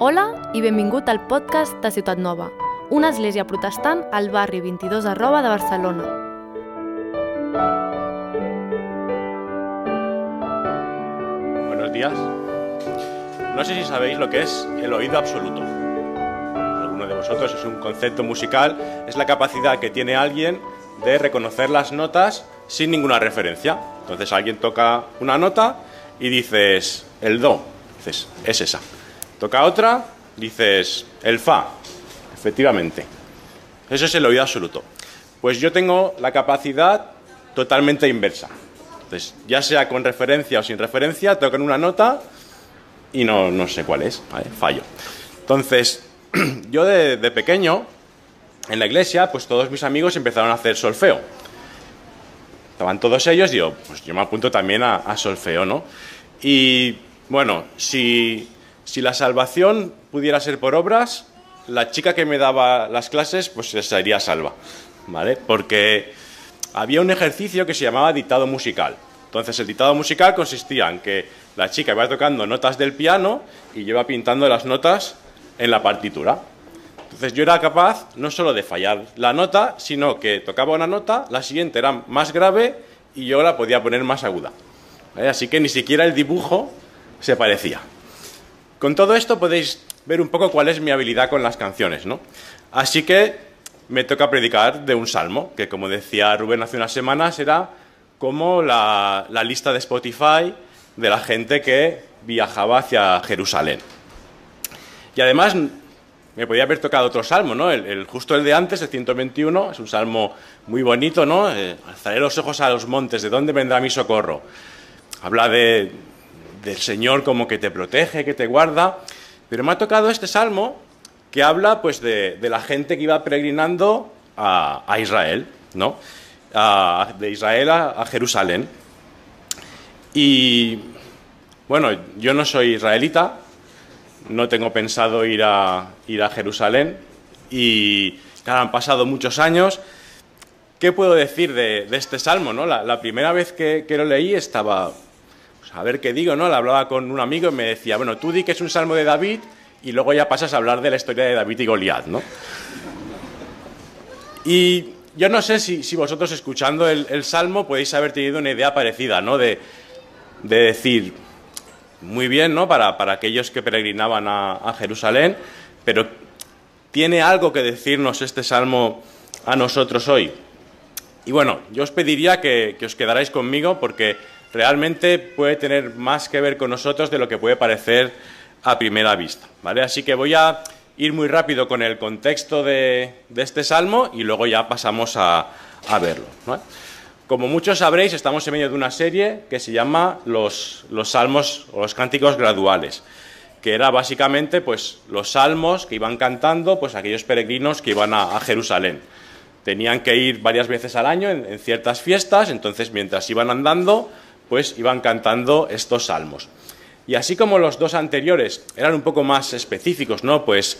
Hola i benvingut al podcast de Ciutat Nova, una església protestant al barri 22 arroba de Barcelona. Buenos días. No sé si sabéis lo que es el oído absoluto. Alguno de vosotros es un concepto musical, es la capacidad que tiene alguien de reconocer las notas sin ninguna referencia. Entonces alguien toca una nota y dices el do, dices es esa. Toca otra, dices el fa, efectivamente. Eso es el oído absoluto. Pues yo tengo la capacidad totalmente inversa. Entonces, ya sea con referencia o sin referencia, toco en una nota y no, no sé cuál es, fallo. Entonces, yo de, pequeño, en la iglesia, pues todos mis amigos empezaron a hacer solfeo. Estaban todos ellos, digo, pues yo me apunto también a, a solfeo, ¿no? Y bueno, si si la salvación pudiera ser por obras, la chica que me daba las clases pues sería salva, ¿vale? Porque había un ejercicio que se llamaba dictado musical. Entonces el dictado musical consistía en que la chica iba tocando notas del piano y yo iba pintando las notas en la partitura. Entonces yo era capaz no solo de fallar la nota, sino que tocaba una nota, la siguiente era más grave y yo la podía poner más aguda. Así que ni siquiera el dibujo se parecía. Con todo esto podéis ver un poco cuál es mi habilidad con las canciones, ¿no? Así que me toca predicar de un salmo, que como decía Rubén hace unas semanas, era como la, lista de Spotify de la gente que viajaba hacia Jerusalén. Y además me podía haber tocado otro salmo, ¿no? El, el, justo el de antes, el 121, es un salmo muy bonito, ¿no? Eh, alzaré los ojos a los montes, ¿de dónde vendrá mi socorro? Habla de, del Señor como que te protege, que te guarda. Pero me ha tocado este salmo que habla pues de, de la gente que iba peregrinando a, a Israel, ¿no? A, de Israel a, Jerusalén. Y bueno, yo no soy israelita, no tengo pensado ir a, ir a Jerusalén y claro, han pasado muchos años. ¿Qué puedo decir de, de este salmo? ¿no? La, primera vez que, lo leí estaba a ver qué digo, ¿no? Le hablaba con un amigo y me decía, bueno, tú di que es un salmo de David y luego ya pasas a hablar de la historia de David y Goliat, ¿no? Y yo no sé si, si vosotros escuchando el, salmo podéis haber tenido una idea parecida, ¿no? De, de decir, muy bien, ¿no? Para, para aquellos que peregrinaban a, a, Jerusalén, pero ¿tiene algo que decirnos este salmo a nosotros hoy? Y bueno, yo os pediría que, que os quedarais conmigo porque realmente puede tener más que ver con nosotros de lo que puede parecer a primera vista. ¿vale? Así que voy a ir muy rápido con el contexto de, este salmo y luego ya pasamos a, a verlo. Como muchos sabréis, estamos en medio de una serie que se llama Los, los Salmos o los Cánticos Graduales, que era básicamente pues, los salmos que iban cantando pues, aquellos peregrinos que iban a, Jerusalén. Tenían que ir varias veces al año en ciertas fiestas, entonces mientras iban andando, pues iban cantando estos salmos. Y así como los dos anteriores eran un poco más específicos, ¿no? Pues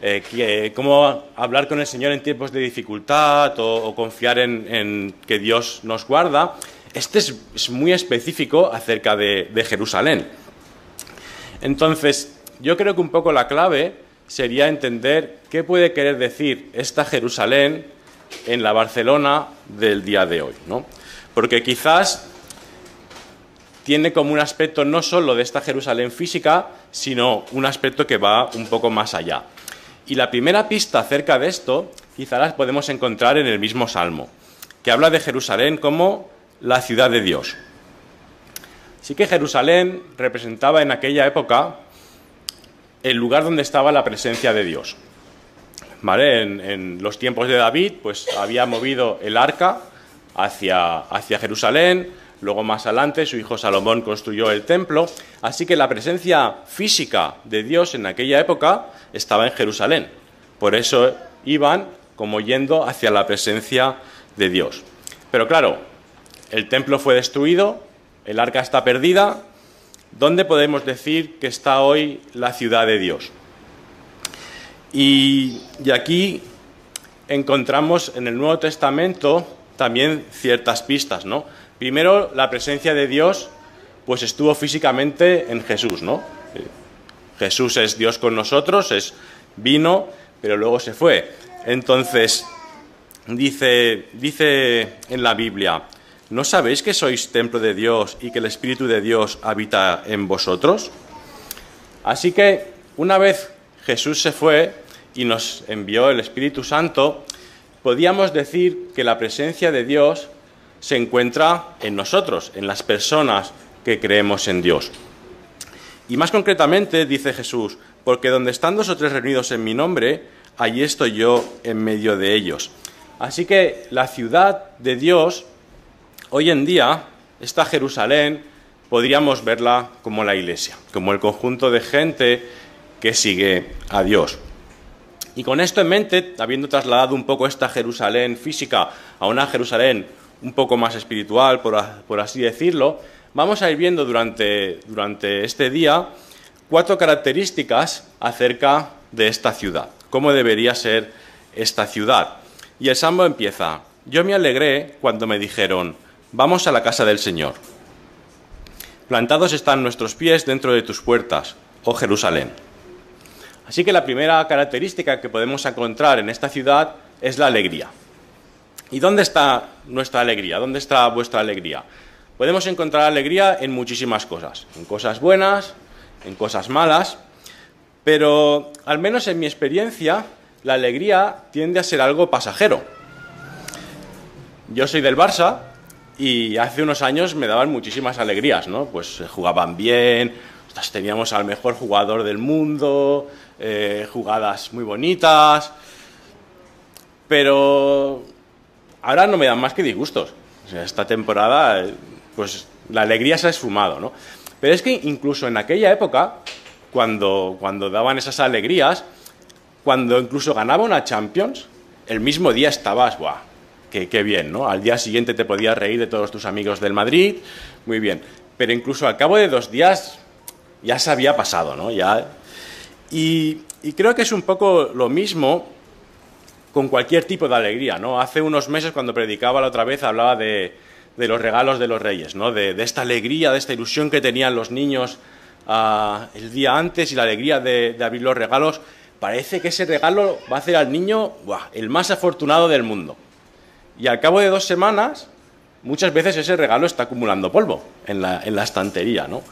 eh, cómo hablar con el Señor en tiempos de dificultad o, confiar en, que Dios nos guarda, este es, es muy específico acerca de, de, Jerusalén. Entonces, yo creo que un poco la clave sería entender qué puede querer decir esta Jerusalén en la Barcelona del día de hoy, ¿no? Porque quizás tiene como un aspecto no solo de esta Jerusalén física, sino un aspecto que va un poco más allá. Y la primera pista acerca de esto quizá las podemos encontrar en el mismo Salmo, que habla de Jerusalén como la ciudad de Dios. Sí que Jerusalén representaba en aquella época el lugar donde estaba la presencia de Dios. ¿Vale? En, en los tiempos de David, pues había movido el arca hacia, hacia Jerusalén, Luego más adelante su hijo Salomón construyó el templo, así que la presencia física de Dios en aquella época estaba en Jerusalén. Por eso iban como yendo hacia la presencia de Dios. Pero claro, el templo fue destruido, el arca está perdida. ¿Dónde podemos decir que está hoy la ciudad de Dios? Y, y aquí encontramos en el Nuevo Testamento también ciertas pistas, ¿no? Primero, la presencia de Dios pues estuvo físicamente en Jesús, ¿no? Jesús es Dios con nosotros, es vino, pero luego se fue. Entonces, dice, dice en la Biblia, ¿no sabéis que sois templo de Dios y que el Espíritu de Dios habita en vosotros? Así que una vez Jesús se fue y nos envió el Espíritu Santo, podíamos decir que la presencia de Dios se encuentra en nosotros, en las personas que creemos en Dios. Y más concretamente dice Jesús, porque donde están dos o tres reunidos en mi nombre, allí estoy yo en medio de ellos. Así que la ciudad de Dios, hoy en día, esta Jerusalén, podríamos verla como la iglesia, como el conjunto de gente que sigue a Dios. Y con esto en mente, habiendo trasladado un poco esta Jerusalén física a una Jerusalén un poco más espiritual, por, así decirlo, vamos a ir viendo durante, durante este día cuatro características acerca de esta ciudad, cómo debería ser esta ciudad. Y el Salmo empieza, yo me alegré cuando me dijeron, vamos a la casa del Señor. Plantados están nuestros pies dentro de tus puertas, oh Jerusalén. Así que la primera característica que podemos encontrar en esta ciudad es la alegría. ¿Y dónde está nuestra alegría? ¿Dónde está vuestra alegría? Podemos encontrar alegría en muchísimas cosas, en cosas buenas, en cosas malas, pero al menos en mi experiencia, la alegría tiende a ser algo pasajero. Yo soy del Barça y hace unos años me daban muchísimas alegrías, ¿no? Pues eh, jugaban bien, teníamos al mejor jugador del mundo, eh, jugadas muy bonitas, pero ahora no me dan más que disgustos. esta temporada, pues la alegría se ha esfumado, ¿no? Pero es que incluso en aquella época, cuando, cuando daban esas alegrías, cuando incluso ganaba una Champions, el mismo día estabas, ¡buah! qué, bien, ¿no? Al día siguiente te podías reír de todos tus amigos del Madrid, muy bien. Pero incluso al cabo de dos días ya se había pasado, ¿no? Ya... Y, creo que es un poco lo mismo con cualquier tipo de alegría, ¿no? Hace unos meses cuando predicaba la otra vez hablaba de, los regalos de los reyes, ¿no? De, esta alegría, de esta ilusión que tenían los niños ah, el día antes y la alegría de, abrir los regalos. Parece que ese regalo va a hacer al niño el más afortunado del mundo. Y al cabo de dos semanas, muchas veces ese regalo está acumulando polvo en la, en la estantería, ¿no?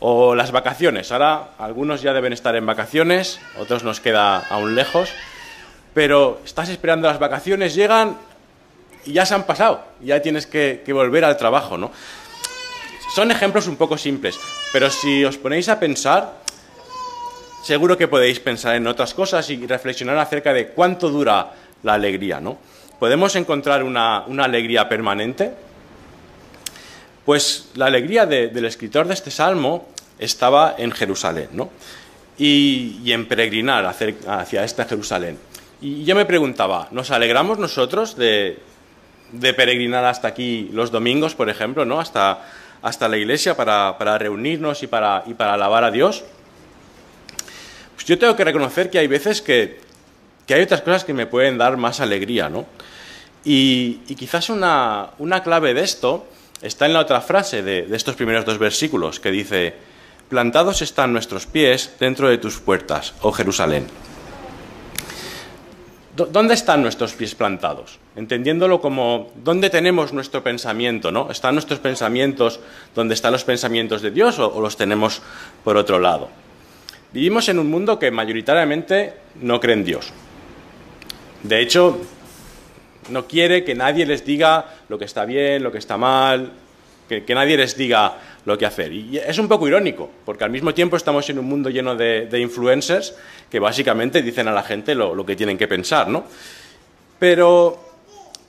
O las vacaciones. Ahora algunos ya deben estar en vacaciones, otros nos queda aún lejos. Pero estás esperando las vacaciones, llegan y ya se han pasado. Ya tienes que, volver al trabajo, ¿no? Son ejemplos un poco simples, pero si os ponéis a pensar, seguro que podéis pensar en otras cosas y reflexionar acerca de cuánto dura la alegría, ¿no? ¿Podemos encontrar una, alegría permanente? Pues la alegría del escritor de este salmo estaba en Jerusalén, ¿no? Y, en peregrinar hacia, esta Jerusalén. Y yo me preguntaba, ¿nos alegramos nosotros de, peregrinar hasta aquí los domingos, por ejemplo, ¿no? hasta, hasta la iglesia para, reunirnos y para, y para alabar a Dios? Pues yo tengo que reconocer que hay veces que, que hay otras cosas que me pueden dar más alegría, ¿no? Y, quizás una, clave de esto está en la otra frase de, estos primeros dos versículos, que dice, plantados están nuestros pies dentro de tus puertas, oh Jerusalén. ¿Dónde están nuestros pies plantados? Entendiéndolo como dónde tenemos nuestro pensamiento, ¿no? ¿Están nuestros pensamientos donde están los pensamientos de Dios o los tenemos por otro lado? Vivimos en un mundo que mayoritariamente no cree en Dios. De hecho, no quiere que nadie les diga lo que está bien, lo que está mal, que, nadie les diga lo que hacer. Y es un poco irónico, porque al mismo tiempo estamos en un mundo lleno de, influencers que básicamente dicen a la gente lo, que tienen que pensar, ¿no? Pero,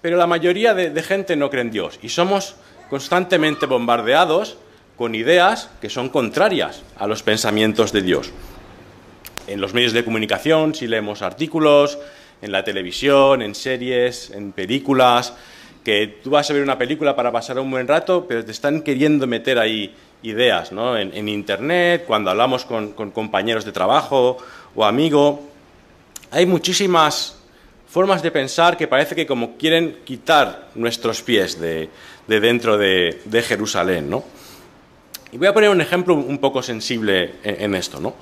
pero la mayoría de, de gente no cree en Dios y somos constantemente bombardeados con ideas que son contrarias a los pensamientos de Dios. En los medios de comunicación, si leemos artículos, en la televisión, en series, en películas, que tú vas a ver una película para pasar un buen rato, pero te están queriendo meter ahí ideas, ¿no? En, Internet, cuando hablamos con, compañeros de trabajo o amigos. Hay muchísimas formas de pensar que parece que como quieren quitar nuestros pies de, dentro de, Jerusalén, ¿no? Y voy a poner un ejemplo un poco sensible en, esto, ¿no?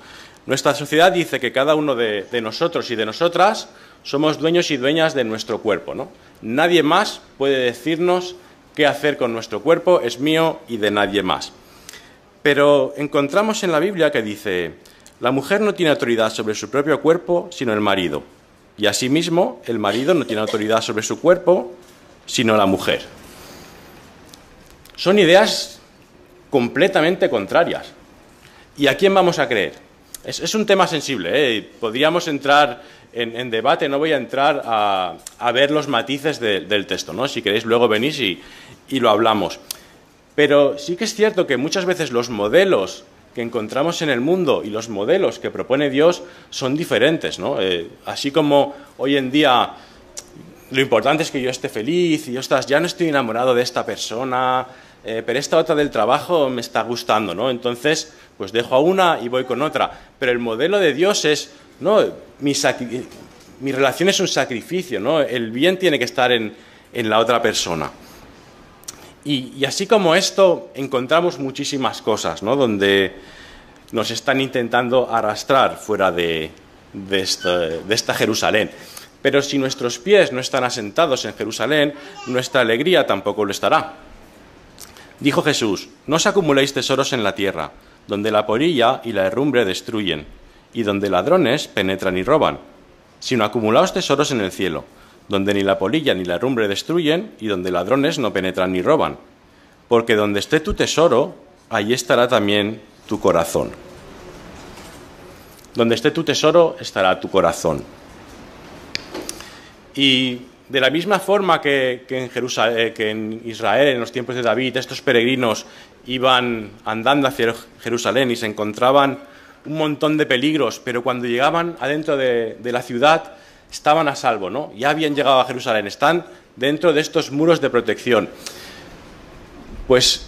Nuestra sociedad dice que cada uno de, nosotros y de nosotras somos dueños y dueñas de nuestro cuerpo. ¿no? Nadie más puede decirnos qué hacer con nuestro cuerpo, es mío y de nadie más. Pero encontramos en la Biblia que dice, la mujer no tiene autoridad sobre su propio cuerpo, sino el marido. Y asimismo, el marido no tiene autoridad sobre su cuerpo, sino la mujer. Son ideas completamente contrarias. ¿Y a quién vamos a creer? Es, un tema sensible, ¿eh? podríamos entrar en, debate, no voy a entrar a, ver los matices del texto, ¿no? Si queréis luego venís y, lo hablamos. Pero sí que es cierto que muchas veces los modelos que encontramos en el mundo y los modelos que propone Dios son diferentes, ¿no? Eh, así como hoy en día lo importante es que yo esté feliz y yo estás, ya no estoy enamorado de esta persona, eh, pero esta otra del trabajo me está gustando, ¿no? Entonces, pues dejo a una y voy con otra. Pero el modelo de Dios es, no, mi, relación es un sacrificio, ¿no? El bien tiene que estar en, la otra persona. Y, así como esto, encontramos muchísimas cosas, ¿no? Donde nos están intentando arrastrar fuera de, de esta Jerusalén. Pero si nuestros pies no están asentados en Jerusalén, nuestra alegría tampoco lo estará. Dijo Jesús, no os acumuléis tesoros en la tierra, donde la porilla y la herrumbre destruyen, y donde ladrones penetran y roban, sino acumulaos tesoros en el cielo, donde ni la polilla ni la herrumbre destruyen, y donde ladrones no penetran ni roban. Porque donde esté tu tesoro, allí estará también tu corazón. Donde esté tu tesoro, estará tu corazón. Y de la misma forma que, en eh, que, en Israel, en los tiempos de David, estos peregrinos iban andando hacia Jerusalén y se encontraban un montón de peligros, pero cuando llegaban adentro de, la ciudad estaban a salvo, ¿no? Ya habían llegado a Jerusalén, están dentro de estos muros de protección. Pues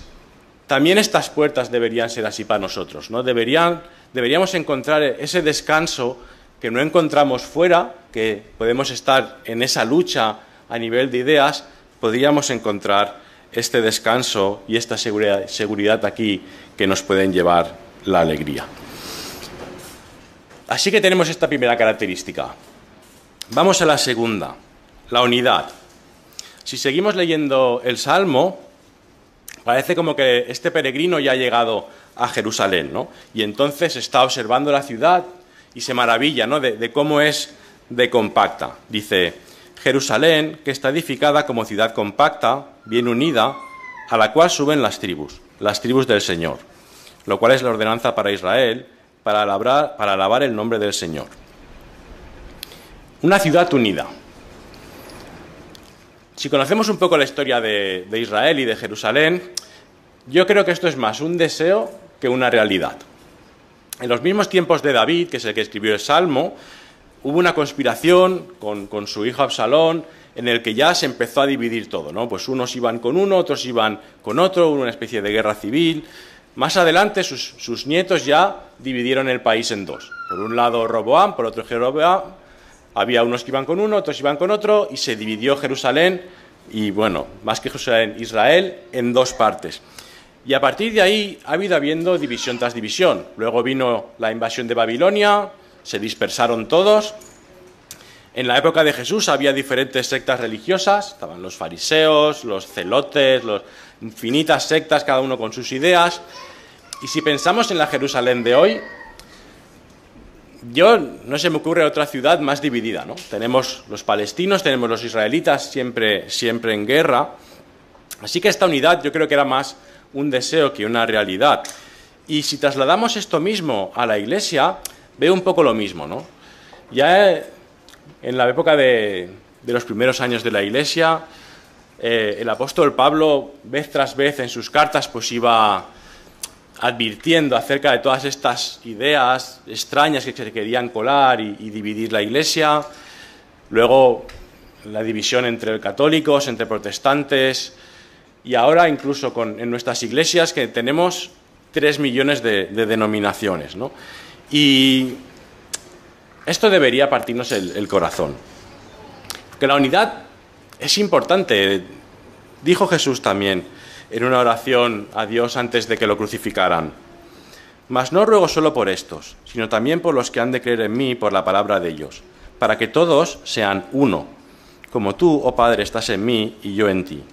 también estas puertas deberían ser así para nosotros, ¿no? Deberíamos encontrar ese descanso que no encontramos fuera, que podemos estar en esa lucha a nivel de ideas, podríamos encontrar este descanso y esta seguridad, aquí que nos pueden llevar la alegría. Así que tenemos esta primera característica. Vamos a la segunda, la unidad. Si seguimos leyendo el Salmo, parece como que este peregrino ya ha llegado a Jerusalén, ¿no? Y entonces está observando la ciudad, y se maravilla ¿no? de, cómo es de compacta. Dice, Jerusalén, que está edificada como ciudad compacta, bien unida, a la cual suben las tribus, las tribus del Señor, lo cual es la ordenanza para Israel, para alabar, para alabar el nombre del Señor. Una ciudad unida. Si conocemos un poco la historia de Israel y de Jerusalén, yo creo que esto es más un deseo que una realidad. En los mismos tiempos de David, que es el que escribió el Salmo, hubo una conspiración con, su hijo Absalón en el que ya se empezó a dividir todo, ¿no? Pues unos iban con uno, otros iban con otro, hubo una especie de guerra civil. Más adelante sus, nietos ya dividieron el país en dos. Por un lado Roboam, por otro Jeroboam. Había unos que iban con uno, otros iban con otro, y se dividió Jerusalén, y bueno, más que Jerusalén, Israel, en dos partes. Y a partir de ahí ha habido habiendo división tras división. Luego vino la invasión de Babilonia, se dispersaron todos. En la época de Jesús había diferentes sectas religiosas, estaban los fariseos, los celotes, los infinitas sectas, cada uno con sus ideas. Y si pensamos en la Jerusalén de hoy, yo no se me ocurre otra ciudad más dividida, ¿no? Tenemos los palestinos, tenemos los israelitas siempre, siempre en guerra. Así que esta unidad yo creo que era más un deseo que una realidad. Y si trasladamos esto mismo a la iglesia, veo un poco lo mismo, ¿no? Ya en la época de, los primeros años de la iglesia, eh, el apóstol Pablo, vez tras vez en sus cartas, pues iba advirtiendo acerca de todas estas ideas extrañas que se querían colar y dividir la iglesia. Luego la división entre católicos, entre protestantes, y ahora incluso en nuestras iglesias que tenemos tres millones de, denominaciones. ¿no? Y esto debería partirnos el, corazón. Que la unidad es importante. Dijo Jesús también en una oración a Dios antes de que lo crucificaran. Mas no ruego solo por estos, sino también por los que han de creer en mí por la palabra de ellos, para que todos sean uno, como tú, oh Padre, estás en mí y yo en ti.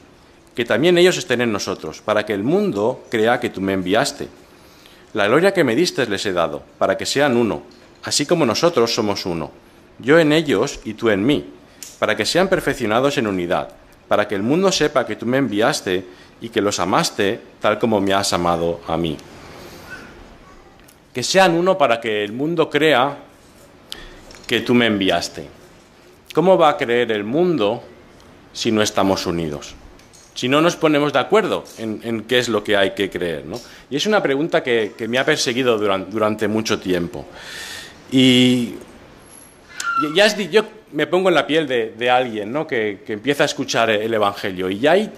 Que también ellos estén en nosotros, para que el mundo crea que tú me enviaste. La gloria que me diste les he dado, para que sean uno, así como nosotros somos uno, yo en ellos y tú en mí, para que sean perfeccionados en unidad, para que el mundo sepa que tú me enviaste y que los amaste tal como me has amado a mí. Que sean uno para que el mundo crea que tú me enviaste. ¿Cómo va a creer el mundo si no estamos unidos? Si no nos ponemos de acuerdo en, qué es lo que hay que creer. ¿no? Y es una pregunta que, me ha perseguido durante, mucho tiempo. Y ya yo me pongo en la piel de, alguien ¿no? que, empieza a escuchar el Evangelio y ya hay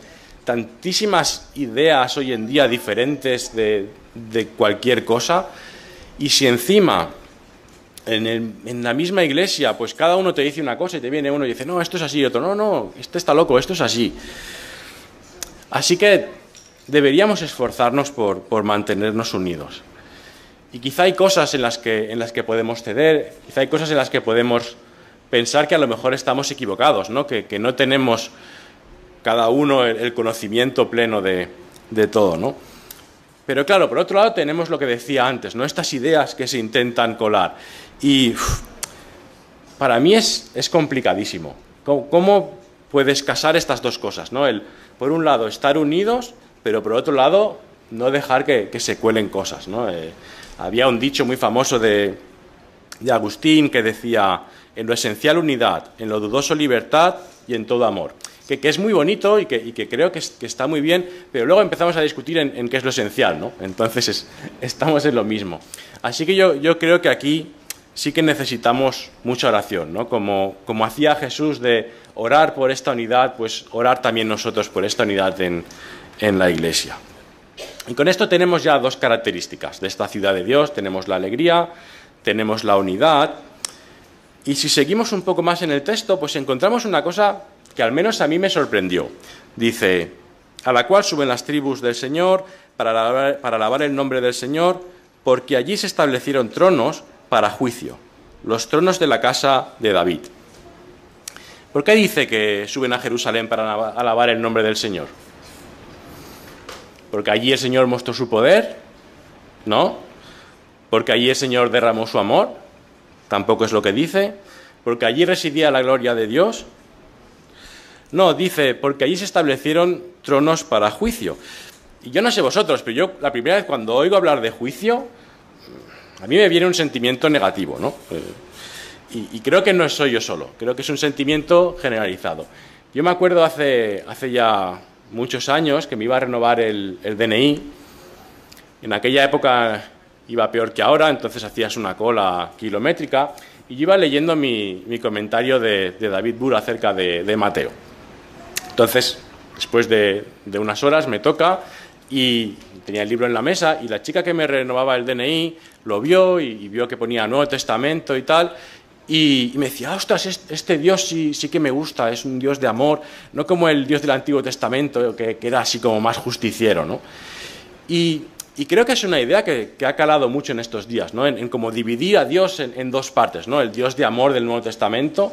tantísimas ideas hoy en día diferentes de, de cualquier cosa y si encima en, la misma iglesia, pues cada uno te dice una cosa y te viene uno y dice, no, esto es así, y otro, no, no, este está loco, esto es así. Así que deberíamos esforzarnos por, por mantenernos unidos. Y quizá hay cosas en las, que, en las que podemos ceder, quizá hay cosas en las que podemos pensar que a lo mejor estamos equivocados, ¿no? Que, que no tenemos cada uno el, conocimiento pleno de, de todo, ¿no? Pero claro, por otro lado tenemos lo que decía antes, ¿no? Estas ideas que se intentan colar. Y para mí es, es complicadísimo. ¿Cómo, puedes casar estas dos cosas? ¿no? El, por un lado, estar unidos, pero por otro lado, no dejar que, se cuelen cosas. ¿no? Eh, había un dicho muy famoso de, de Agustín que decía, en lo esencial unidad, en lo dudoso libertad y en todo amor que, es muy bonito y que, creo que, está muy bien, pero luego empezamos a discutir en, qué es lo esencial, ¿no? Entonces estamos en lo mismo. Así que yo, yo creo que aquí sí que necesitamos mucha oración, ¿no? Como, como hacía Jesús de orar por esta unidad, pues orar también nosotros por esta unidad en, en la Iglesia. Y con esto tenemos ya dos características de esta ciudad de Dios. Tenemos la alegría, tenemos la unidad. Y si seguimos un poco más en el texto, pues encontramos una cosa que al menos a mí me sorprendió. Dice, a la cual suben las tribus del Señor para para alabar el nombre del Señor, porque allí se establecieron tronos para juicio, los tronos de la casa de David. ¿Por qué dice que suben a Jerusalén para alabar el nombre del Señor? Porque allí el Señor mostró su poder, ¿no? Porque allí el Señor derramó su amor, tampoco es lo que dice. Porque allí residía la gloria de Dios, no, dice, porque allí se establecieron tronos para juicio. Y yo no sé vosotros, pero yo la primera vez cuando oigo hablar de juicio, a mí me viene un sentimiento negativo, ¿no? Eh, y, creo que no soy yo solo, creo que es un sentimiento generalizado. Yo me acuerdo hace, ya muchos años que me iba a renovar el, DNI. En aquella época iba peor que ahora, entonces hacías una cola kilométrica. Y yo iba leyendo mi, comentario de, David Burr acerca de Mateo. Entonces, después de, unas horas me toca y tenía el libro en la mesa y la chica que me renovaba el DNI lo vio y, vio que ponía Nuevo Testamento y tal. Y, me decía, ostras, este Dios sí, sí, que me gusta, es un Dios de amor, no como el Dios del Antiguo Testamento, que, era así como más justiciero. ¿no? Y, creo que es una idea que, ha calado mucho en estos días, ¿no? en, cómo dividir a Dios en, en, dos partes, ¿no? el Dios de amor del Nuevo Testamento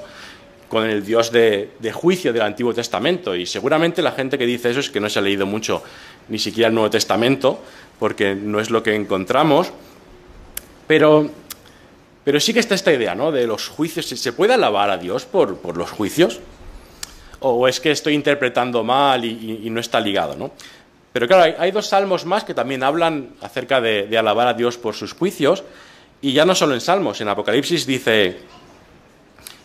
con el Dios de, juicio del Antiguo Testamento. Y seguramente la gente que dice eso es que no se ha leído mucho ni siquiera el Nuevo Testamento, porque no es lo que encontramos. Pero, pero sí que está esta idea, ¿no? De los juicios. ¿Se puede alabar a Dios por, por los juicios? ¿O es que estoy interpretando mal y, no está ligado, ¿no? Pero claro, hay, dos salmos más que también hablan acerca de, de alabar a Dios por sus juicios. Y ya no solo en salmos, en Apocalipsis dice,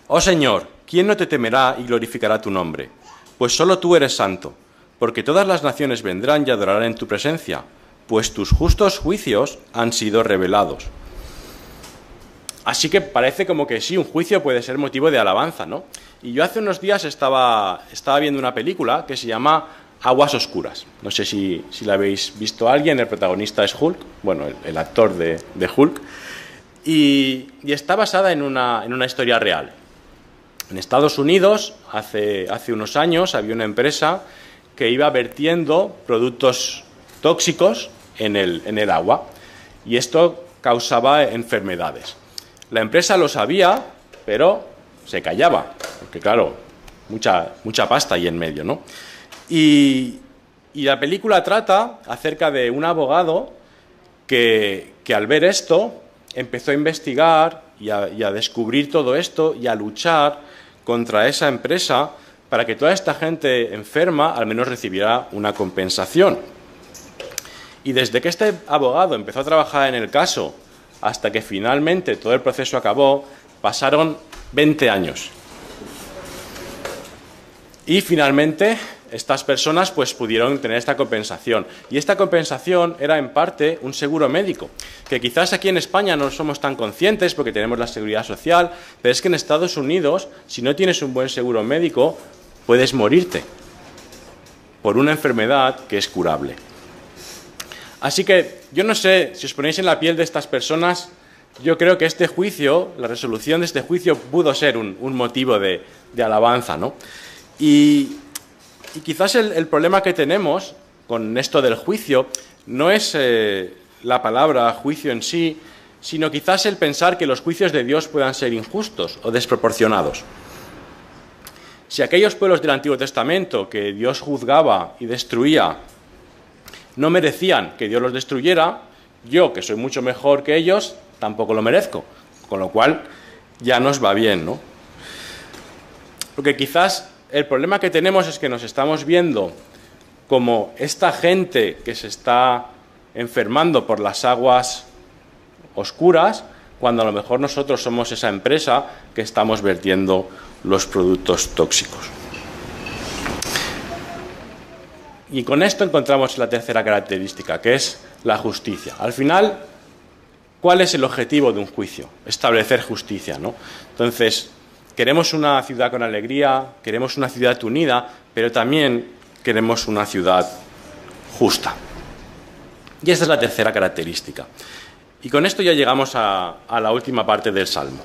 oh Señor, ¿quién no te temerá y glorificará tu nombre? Pues solo tú eres santo, porque todas las naciones vendrán y adorarán en tu presencia, pues tus justos juicios han sido revelados. Así que parece como que sí, un juicio puede ser motivo de alabanza, ¿no? Y yo hace unos días estaba, estaba viendo una película que se llama Aguas Oscuras. No sé si, la habéis visto alguien, el protagonista es Hulk, bueno, el, actor de, Hulk, y, está basada en una, en una historia real. En Estados Unidos, hace, hace unos años, había una empresa que iba vertiendo productos tóxicos en el, en el agua. y esto causaba enfermedades. La empresa lo sabía, pero se callaba, porque claro, mucha, mucha pasta ahí en medio, ¿no? Y, la película trata acerca de un abogado que, al ver esto empezó a investigar y a, y a descubrir todo esto y a luchar contra esa empresa para que toda esta gente enferma al menos recibiera una compensación. Y desde que este abogado empezó a trabajar en el caso hasta que finalmente todo el proceso acabó, pasaron 20 años. Y finalmente estas personas pues pudieron tener esta compensación. Y esta compensación era en parte un seguro médico, que quizás aquí en España no somos tan conscientes porque tenemos la seguridad social, pero es que en Estados Unidos, si no tienes un buen seguro médico, puedes morirte por una enfermedad que es curable. Así que yo no sé si os ponéis en la piel de estas personas, yo creo que este juicio, la resolución de este juicio pudo ser un, motivo de, alabanza, ¿no? Y, quizás el, problema que tenemos con esto del juicio no es eh, la palabra juicio en sí, sino quizás el pensar que los juicios de Dios puedan ser injustos o desproporcionados. Si aquellos pueblos del Antiguo Testamento que Dios juzgaba y destruía no merecían que Dios los destruyera, yo, que soy mucho mejor que ellos, tampoco lo merezco. Con lo cual, ya nos va bien, ¿no? Porque quizás el problema que tenemos es que nos estamos viendo como esta gente que se está enfermando por las aguas oscuras, cuando a lo mejor nosotros somos esa empresa que estamos vertiendo los productos tóxicos. Y con esto encontramos la tercera característica, que es la justicia. Al final, ¿cuál es el objetivo de un juicio? Establecer justicia, ¿no? Entonces, queremos una ciudad con alegría, queremos una ciudad unida, pero también queremos una ciudad justa. Y esta es la tercera característica. Y con esto ya llegamos a, a la última parte del Salmo.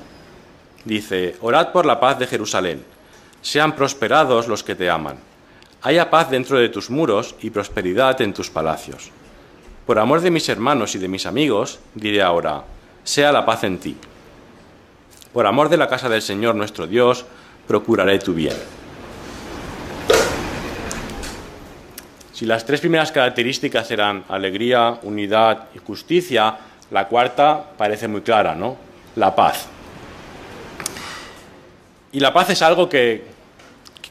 Dice, orad por la paz de Jerusalén, sean prosperados los que te aman haya paz dentro de tus muros y prosperidad en tus palacios. Por amor de mis hermanos y de mis amigos, diré ahora, sea la paz en ti. Por amor de la casa del Señor nuestro Dios, procuraré tu bien. Si las tres primeras características eran alegría, unidad y justicia, la cuarta parece muy clara, ¿no? La paz. Y la paz es algo que,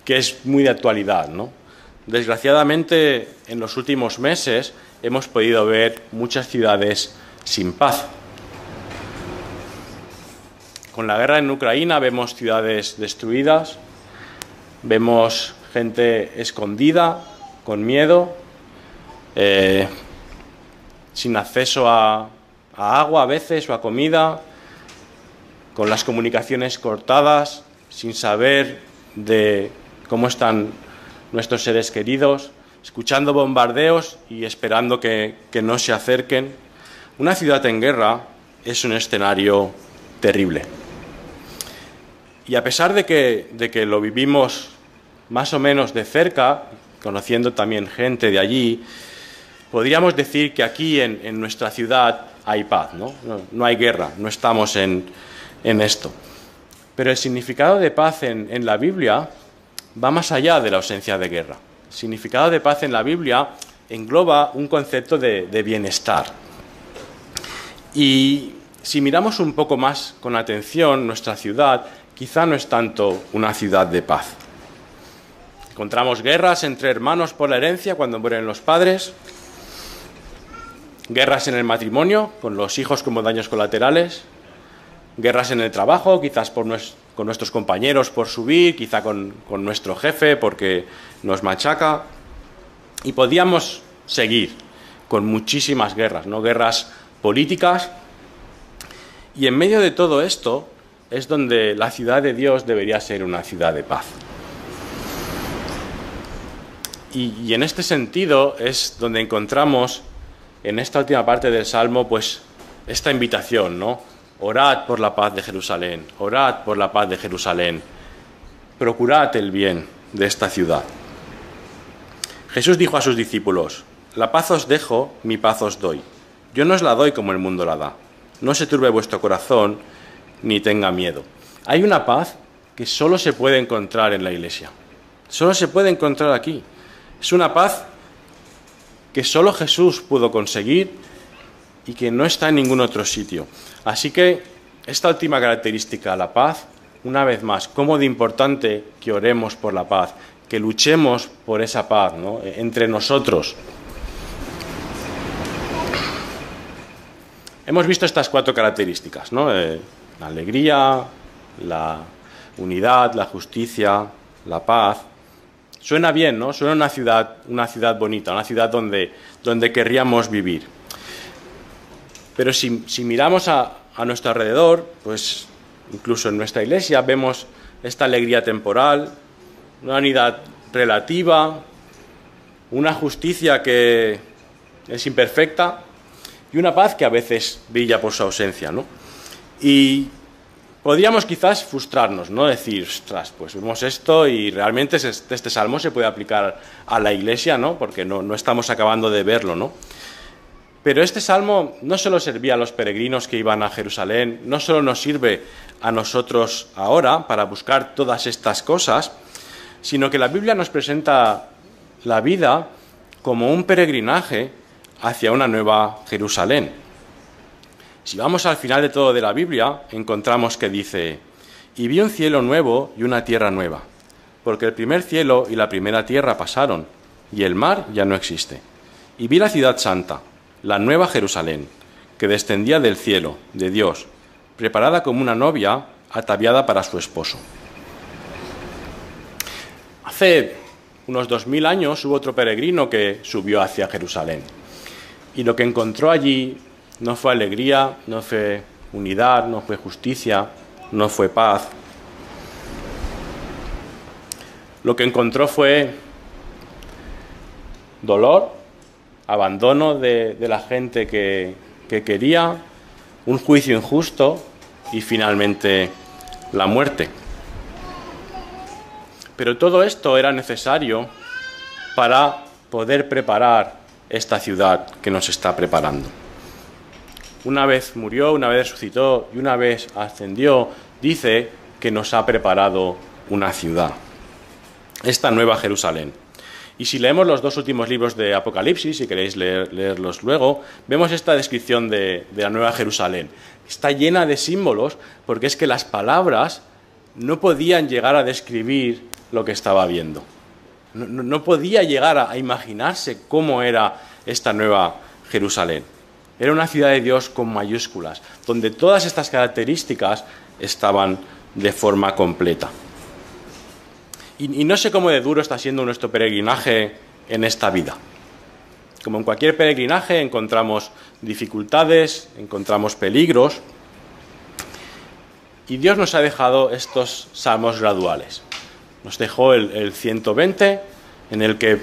que es muy de actualidad, ¿no? Desgraciadamente, en los últimos meses hemos podido ver muchas ciudades sin paz. Con la guerra en Ucrania vemos ciudades destruidas, vemos gente escondida, con miedo, eh, sin acceso a, a agua a veces o a comida, con las comunicaciones cortadas, sin saber de cómo están nuestros seres queridos, escuchando bombardeos y esperando que, no se acerquen. Una ciudad en guerra es un escenario terrible. Y a pesar de que, de que lo vivimos más o menos de cerca, conociendo también gente de allí, podríamos decir que aquí en, nuestra ciudad hay paz, ¿no? ¿no? hay guerra, no estamos en, esto. Pero el significado de paz en, en la Biblia va más allá de la ausencia de guerra. El significado de paz en la Biblia engloba un concepto de, bienestar. Y si miramos un poco más con atención nuestra ciudad, quizá no es tanto una ciudad de paz. Encontramos guerras entre hermanos por la herencia cuando mueren los padres, guerras en el matrimonio, con los hijos como daños colaterales, guerras en el trabajo, quizás por, con nuestros compañeros por subir, quizá con, nuestro jefe porque nos machaca. Y podíamos seguir con muchísimas guerras, ¿no? Guerras políticas. Y en medio de todo esto es donde la ciudad de Dios debería ser una ciudad de paz. Y, y, en este sentido es donde encontramos en esta última parte del Salmo, pues esta invitación, ¿no? Orad por la paz de Jerusalén, orad por la paz de Jerusalén, procurad el bien de esta ciudad. Jesús dijo a sus discípulos, la paz os dejo, mi paz os doy. Yo no os la doy como el mundo la da. No se turbe vuestro corazón ni tenga miedo. Hay una paz que solo se puede encontrar en la iglesia. Solo se puede encontrar aquí. Es una paz que solo Jesús pudo conseguir y que no está en ningún otro sitio. Así que esta última característica, la paz, una vez más, cómo de importante que oremos por la paz, que luchemos por esa paz ¿no? entre nosotros. Hemos visto estas cuatro características, ¿no? Eh, la alegría, la unidad, la justicia, la paz. Suena bien, ¿no? Suena una ciudad, una ciudad bonita, una ciudad donde, donde querríamos vivir. Pero si, si miramos a, a nuestro alrededor, pues incluso en nuestra iglesia vemos esta alegría temporal, una unidad relativa, una justicia que es imperfecta y una paz que a veces brilla por su ausencia, ¿no? Y podríamos quizás frustrarnos, ¿no? Decir, ostras, pues vemos esto y realmente este, este salmo se puede aplicar a la iglesia, ¿no? Porque no, no estamos acabando de verlo, ¿no? Pero este salmo no solo servía a los peregrinos que iban a Jerusalén, no solo nos sirve a nosotros ahora para buscar todas estas cosas, sino que la Biblia nos presenta la vida como un peregrinaje hacia una nueva Jerusalén. Si vamos al final de todo de la Biblia, encontramos que dice, y vi un cielo nuevo y una tierra nueva, porque el primer cielo y la primera tierra pasaron, y el mar ya no existe. Y vi la ciudad santa la nueva Jerusalén, que descendía del cielo, de Dios, preparada como una novia ataviada para su esposo. Hace unos dos mil años hubo otro peregrino que subió hacia Jerusalén. Y lo que encontró allí no fue alegría, no fue unidad, no fue justicia, no fue paz. Lo que encontró fue dolor, abandono de, la gente que, que quería, un juicio injusto y finalmente la muerte. Pero todo esto era necesario para poder preparar esta ciudad que nos está preparando. Una vez murió, una vez resucitó y una vez ascendió, dice que nos ha preparado una ciudad, esta nueva Jerusalén. Y si leemos los dos últimos libros de Apocalipsis, si queréis leerlos luego, vemos esta descripción de, la Nueva Jerusalén. Está llena de símbolos porque es que las palabras no podían llegar a describir lo que estaba viendo. No, podía llegar a, imaginarse cómo era esta Nueva Jerusalén. Era una ciudad de Dios con mayúsculas, donde todas estas características estaban de forma completa. Y, no sé cómo de duro está siendo nuestro peregrinaje en esta vida. Como en cualquier peregrinaje encontramos dificultades, encontramos peligros. Y Dios nos ha dejado estos salmos graduales. Nos dejó el, el 120, en el que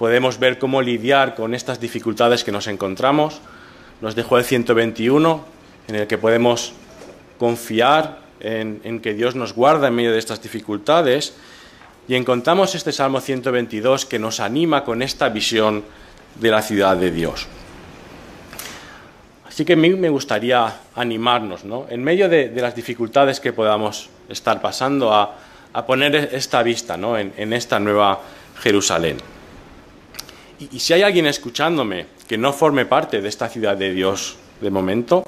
podemos ver cómo lidiar con estas dificultades que nos encontramos. Nos dejó el 121, en el que podemos confiar en, que Dios nos guarda en medio de estas dificultades. Y encontramos este Salmo 122 que nos anima con esta visión de la ciudad de Dios. Así que a mí me gustaría animarnos, ¿no? en medio de, las dificultades que podamos estar pasando, a, poner esta vista ¿no? en, esta nueva Jerusalén. Y, si hay alguien escuchándome que no forme parte de esta ciudad de Dios de momento,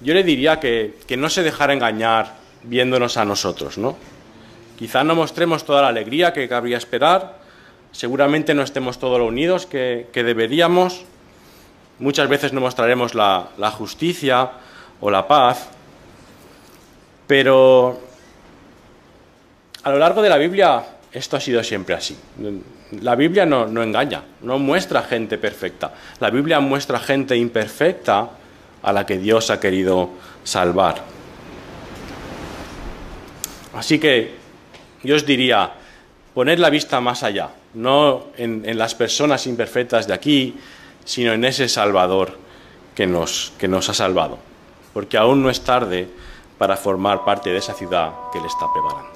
yo le diría que, que no se dejara engañar viéndonos a nosotros, ¿no? Quizá no mostremos toda la alegría que cabría esperar, seguramente no estemos todos lo unidos que, deberíamos, muchas veces no mostraremos la, la justicia o la paz, pero a lo largo de la Biblia esto ha sido siempre así. La Biblia no, engaña, no muestra gente perfecta. La Biblia muestra gente imperfecta a la que Dios ha querido salvar. Así que yo os diría, poned la vista más allá, no en, las personas imperfectas de aquí, sino en ese Salvador que nos, ha salvado, porque aún no es tarde para formar parte de esa ciudad que Él està preparant.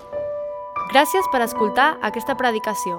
Gràcies per escoltar aquesta predicació.